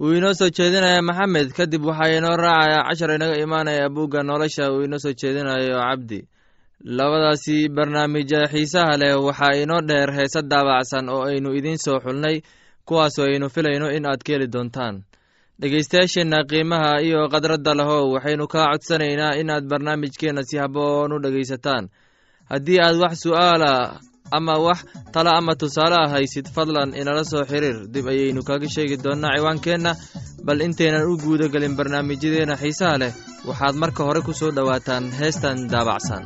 wuu inoo soo jeedinaya maxamed kadib waxaa inoo raacaya cashar inaga imaanaya buugga nolosha uu inoo soo jeedinayo cabdi. Labadaasi barnaamija xiisaha leh waxaa inoo dheer heese daabacsan oo aynu idiin soo xulnay kuwaasoo aynu filayno in aad ka heli doontaan. Dhegaystayaasheenna qiimaha iyo khadradda lehow waxaynu kaa codsanaynaa inaad barnaamijkeenna si haboon u dhegaysataan. Haddii aad wax su'aala ama wax tala ama tusaale ah haysid fadlan inala soo xiriir. Dib ayaynu kaga sheegi doonnaa ciwaankeenna bal intaynan u guuda gelin barnaamijyadeenna xiisaha leh. Waxaad marka hore ku soo dhowaataan heestan daabacsan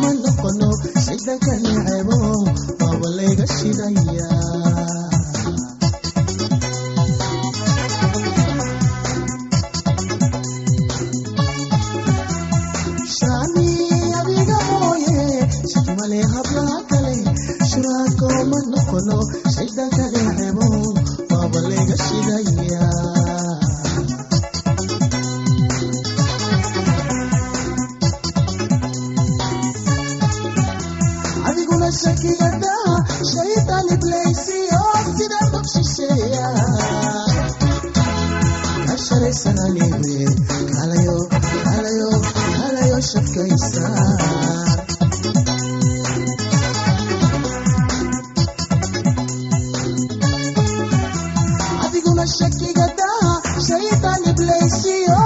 ma noqono shida ka necebo see you.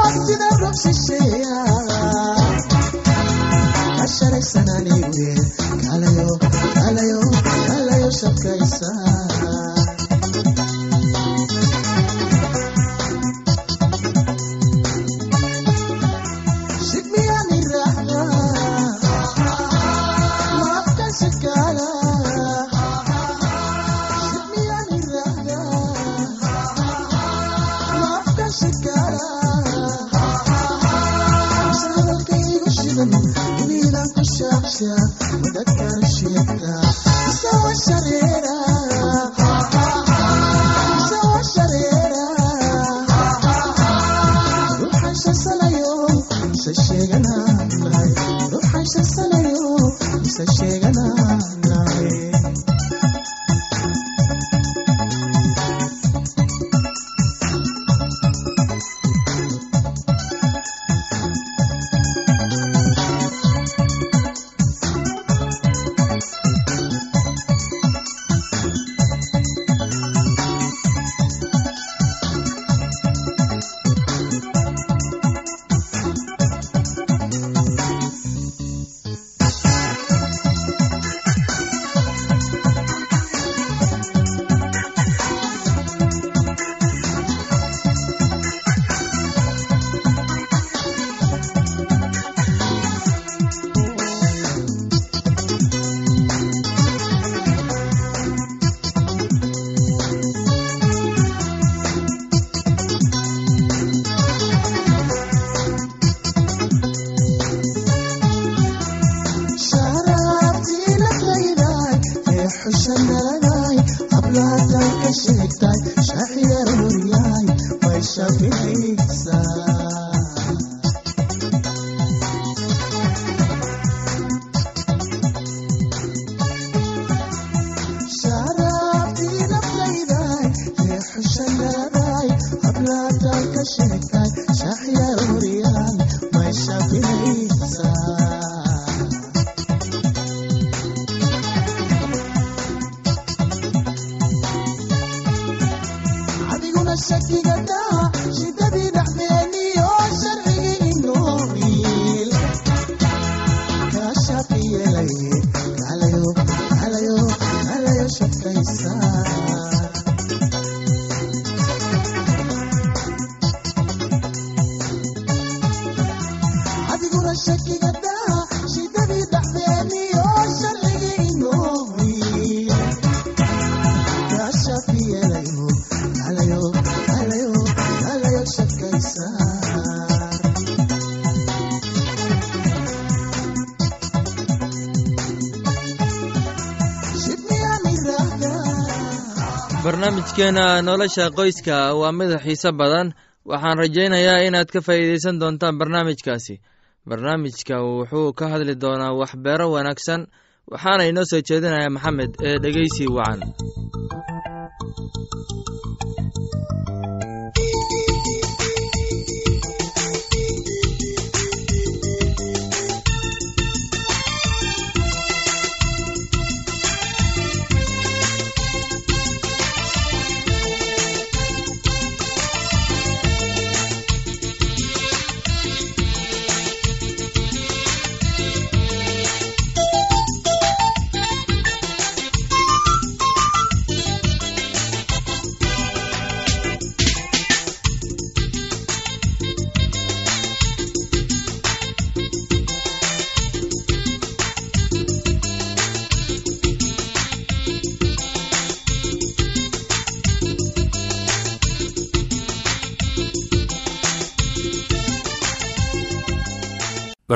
next time. Barnaamijkeena nolosha qoyska waa mid xiise badan. Waxaan rajaynayaa inaad ka faa'iidaysan doontaan barnaamijkaasi. Barnaamijka wuxuu ka hadli doonaa waxbeero wanaagsan waxaana inoo soo jeedinaya maxamed ee dhegeysi wacan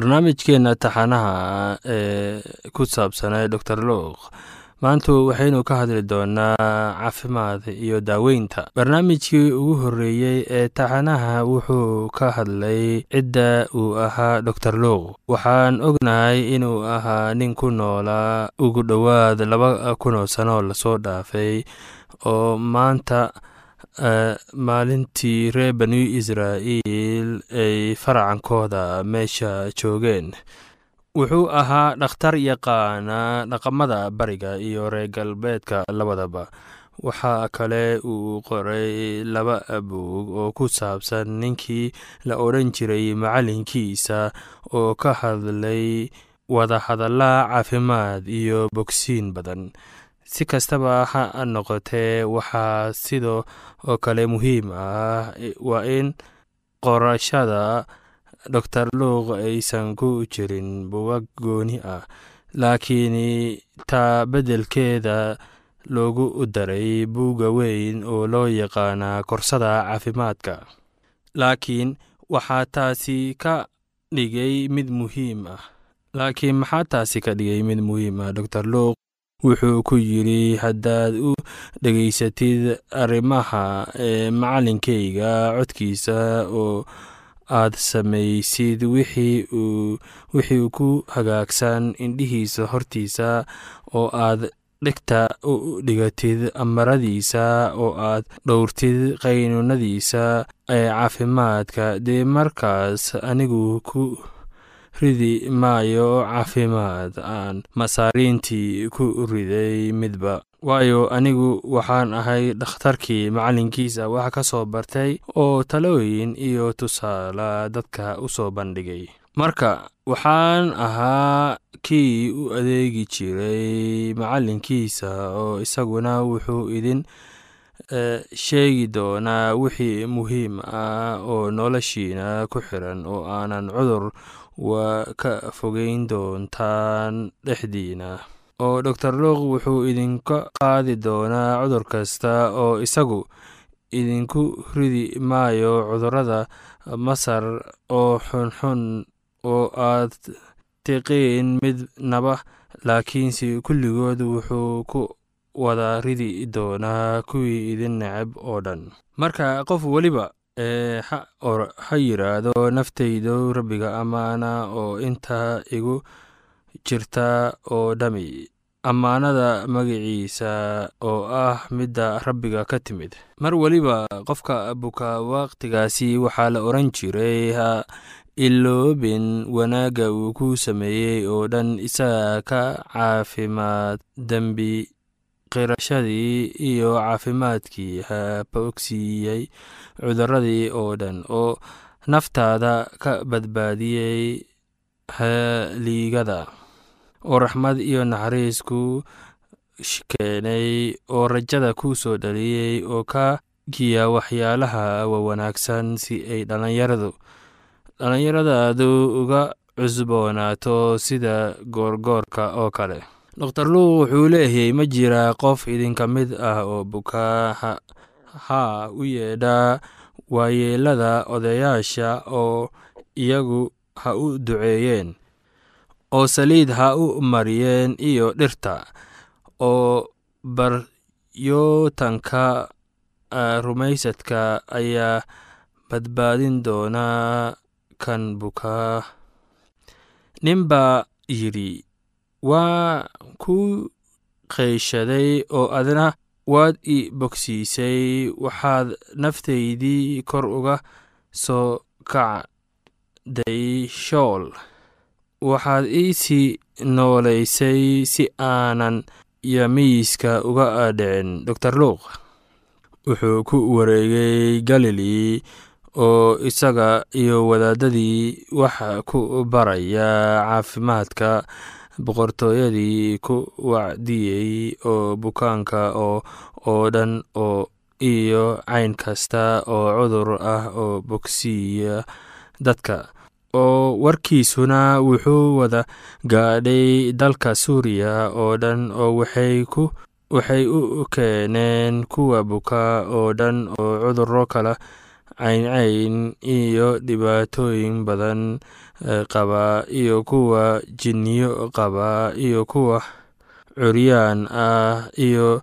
barnaamijkeena taxanaha ee ku saabsanay dor luuq maanta waxaynu ka hadli doonaa caafimaad iyo daaweynta. Barnaamijkii ugu horreeyey ee taxanaha wuxuu ka hadlay cidda uu ahaa dor luuq waxaan ognahay inuu ahaa nin ku noolaa ugu dhowaad laba kunoo sano la soo dhaafay oo maanta maalintii reer banu israa'iil ay faracankooda meesha joogeen. Wuxuu ahaa dhakhtar yaqaana dhaqamada bariga iyo reer galbeedka labadaba. Waxaa kale uu qoray laba buug oo ku saabsan ninkii la odhan jiray macallinkiisa oo ka hadlay wadahadalla caafimaad iyo bogsiin badan si kastaba ha noqotee waxaa sidoo oo kale muhiim ah waa in qorashada dor luuq aysan ku jirin buwag gooni ah laakiin taa beddelkeeda loogu daray buugga weyn oo loo yaqaana korsada caafimaadka. Laakiin waxaa taasi ka dhigay mid muhiim ah. Laakiin maxaa taasi ka dhigay mid muhiim ah dor luuq wuxuu ku yidri haddaad u dhegaysatid arrimaha ee macallinkayga codkiisa oo aad samaysid wixii ku hagaagsan indhihiisa hortiisa oo aad dhegta u dhigatid amaradiisa oo aad dhowrtid qaynuunadiisa ee caafimaadka dee markaas anigu ku ridi maayo caafimaad aan masaariintii ku riday midba. Waayo anigu waxaan ahay dhakhtarkii macallinkiisa wax ka soo bartay oo talooyin iyo tusaale dadka u soo bandhigay. Marka waxaan ahaa kii u adeegi jiray macallinkiisa oo isaguna wuxuu idin sheegi doonaa wixii muhiim ah oo noloshiina ku xiran oo aanan cudur waa ka fogeyn doontaan dhexdiina. Oo dor luuq wuxuu idinka qaadi doonaa cudur kasta oo isagu idinku ridi maayo cudurrada masar oo xunxun oo aad tiqiin midnaba laakiinse kulligood wuxuu ku wada ridi doonaa kuwii idin necab oo dhan. Marka qof weliba ee ha yidhaahdo naftaydu rabbiga ammaana oo inta igu jirta oo dhami. Ammaanada magaciisa oo ah midda rabbiga ka timid. Mar weliba qofka buka wakhtigaasi waxaa la odhan jiray ha iloobin wanaagga uu ku sameeyey oo dhan isaga ka caafimaad dembi qirashadii iyo caafimaadkii ha bogsiiyey cuduradii oo dhan oo naftaada ka badbaadiyey haliigada. Oo raxmad iyo naxariis ku keenay oo rajada ku soo dhaliyey oo ka giya waxyaalaha wawanaagsan si ay dhallinyaradu dhallinyaradaadu uga cusboonaato sida goorgoorka oo kale doktor luuq wuxuu leeyahay ma jiraa qof idinka mid ah oo bukaa ha u yeedhaa waayeelada odayaasha oo iyagu ha u duceeyeen oo saliid ha u mariyeen iyo dhirta oo baryootanka rumaysadka ayaa badbaadin doonaa kan bukaa nin baa yidhi waa ku qayshaday oo adna waad i bogsiisay. Waxaad naftaydii kor uga soo kacday shool. Waxaad iisii noolaysay si aanan yamiiska uga dhicin doctor luuq wuxuu ku wareegay galilei oo isaga iyo wadaadadii wax ku baraya caafimaadka boqortooyadii ku wacdiyey oo bukaanka oo dhan oo iyo cayn kasta oo cudur ah oo bogsiiya dadka. Oo warkiisuna wuxuu wada gaadhay dalka suuriya oo dhan oo waxay u keeneen kuwa bukaa oo dhan oo cuduro kala cayncayn iyo dhibaatooyin badan qaba iyo kuwa jinniyo qaba iyo kuwa curyaan ah iyo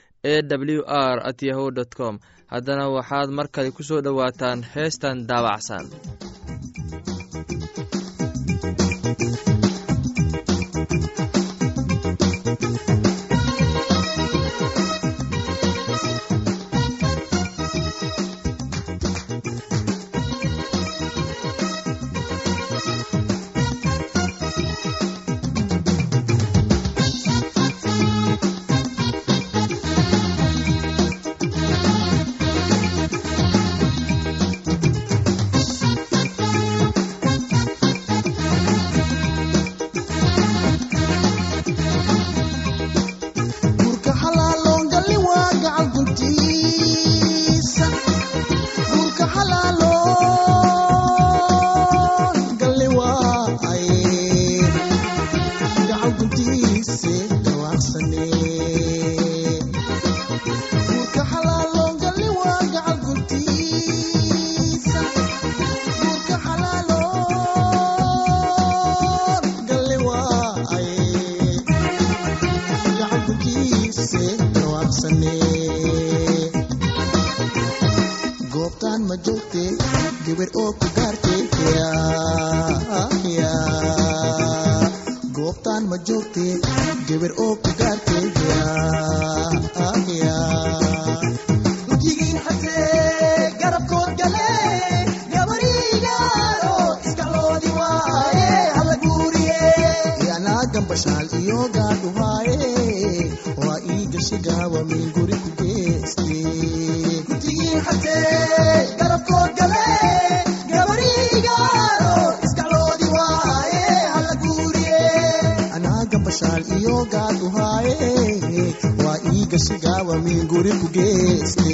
e w r at yahu com. Haddana waxaad mar kale ku soo dhowaataan heestan mashaal iyo gaad uhaaye waa iiga shigaawa min guri ku geeste.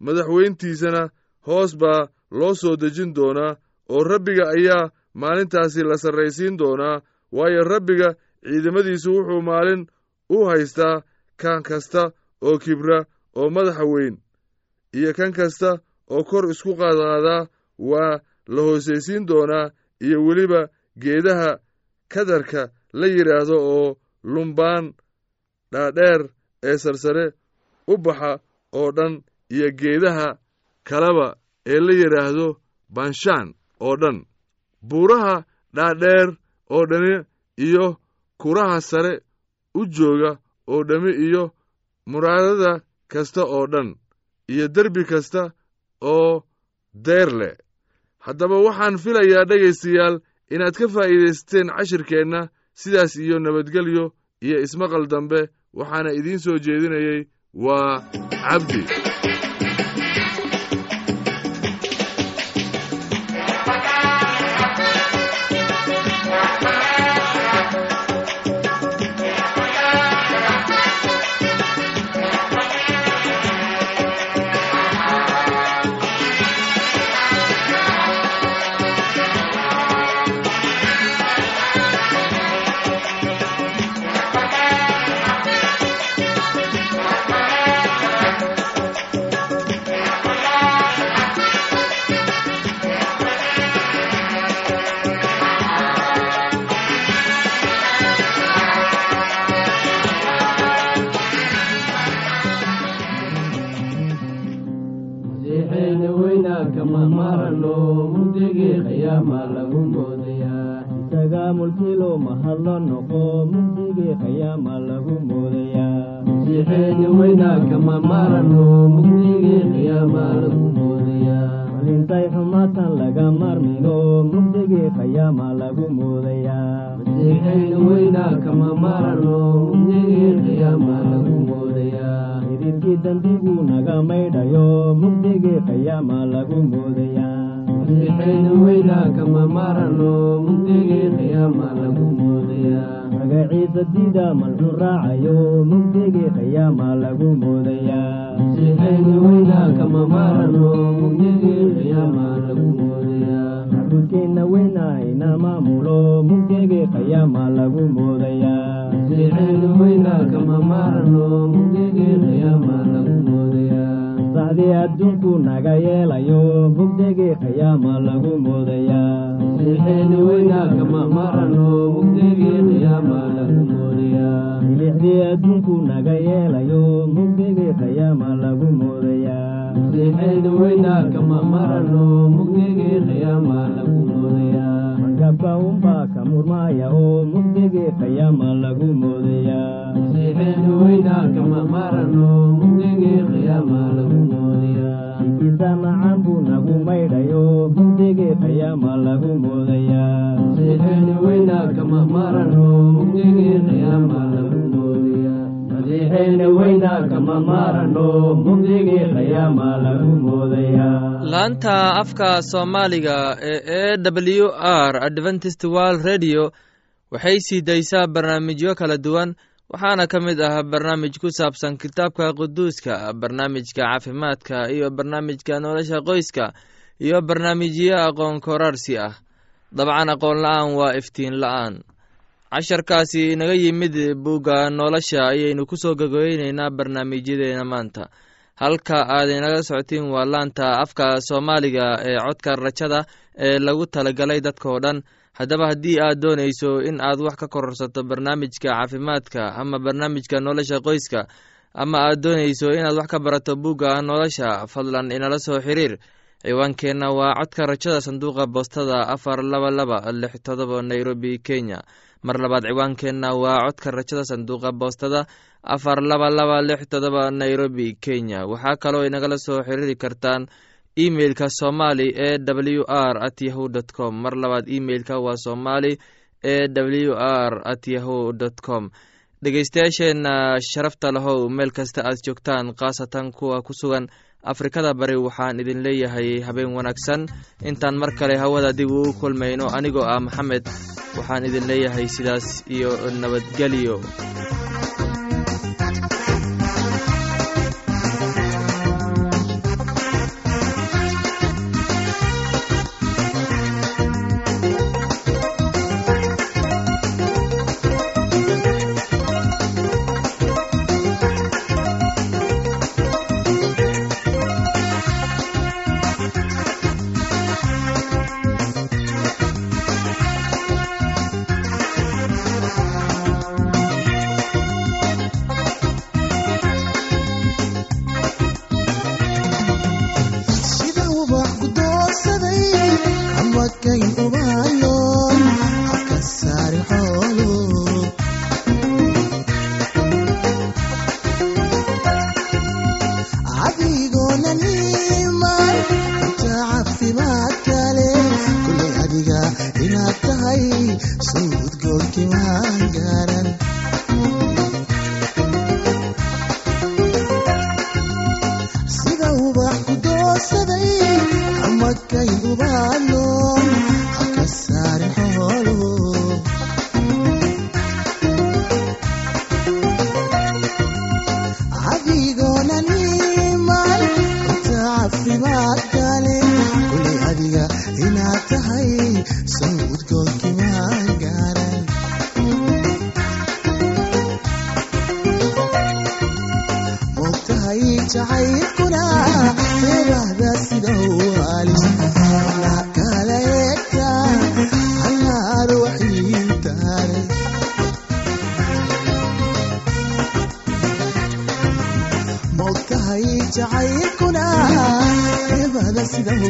madaxweyntiisana hoos baa loo soo dejin doonaa oo rabbiga ayaa maalintaasi la sarraysiin doonaa waayo rabbiga ciidamadiisu wuxuu maalin u haystaa kan kasta oo kibra oo madaxa weyn iyo kan kasta oo kor isku qaadqaadaa waa la hoosaysiin doonaa iyo weliba geedaha kadarka la yidhaahdo oo lumbaan dhaadheer ee sarsare u baxa oo dhan iyo geedaha kaleba ee la yidhaahdo banshaan oo dhan. Buuraha dhaadheer oo dhani iyo kuraha sare u jooga oo dhammi iyo muraadada kasta oo dhan iyo derbi kasta oo deyr leh. Haddaba waxaan filayaa dhegaystayaal inaad ka faa'iidaysateen cashirkeenna sidaas iyo nabadgelyo iyo ismaqal dambe waxaana idiin soo jeedinayey waa cabdi maydhayo mugdigii qiyaama lagu moodayaa masiixeena weynaa kama marano mugdigii qiyaama lagu moodayaa magaciisa diida malxu raacayo mugdigii qiyaama lagu moodayaa masiixeena weynaa ina maamulo mugdigii qiyaama lagu moodayaa sacdii adduunku naga yeelayo mugdigii qiyaama lagu moodayaa masiixeena weynaa kama marano mugdigii qiyaama lagu moodayaa milixdii adduunku naga yeelayo mugdigii qiyaama lagu moodayaa markabka unbaa ka murmaaya oo mugdigii qiyaama lagu moodayaa laanta afka soomaaliga ee e w r adventist world radio waxay sii daysaa barnaamijyo kala duwan waxaana ka mid ah barnaamij ku saabsan kitaabka quduuska barnaamijka caafimaadka iyo barnaamijka nolosha qoyska iyo barnaamijyo aqoon koraarsi ah dabcan aqoon la'aan waa iftiin la'aan casharkaasi inaga yimid bugga nolosha ayaynu ku soo gogeyneynaa barnaamijyadeena maanta. Halka aad inaga socotiin waa laanta afka soomaaliga ee codka rajada ee lagu talagalay dadkao dhan. Haddaba haddii aad doonayso in aad wax ka kororsato barnaamijka caafimaadka ama barnaamijka nolosha qoyska ama aad doonayso inaad wax ka barato bugga nolosha fadlan inala soo xiriir. Ciwaankeenna waa codka rajada sanduuqa boostada afar laba laba lix todoba nairobi kenya mar labaad ciwaankeenna waa codka rajada sanduuqa boostada afar laba laba lix todoba nairobi kenya. Waxaa kaloo inagala soo xiriiri kartaan emeilka somali e w r at yahu dt com. Mar labaad emeilka waa somali e w r at yahu dt com. Dhegeystayaasheenna sharafta lahow meel kasta aad joogtaan khaasatan kuwa ku sugan afrikada bari waxaan idin leeyahay habeen wanaagsan. Intaan mar kale hawada dib uu kulmayno anigoo ah maxamed waxaan idin leeyahay sidaas iyo nabadgelyo udgoonki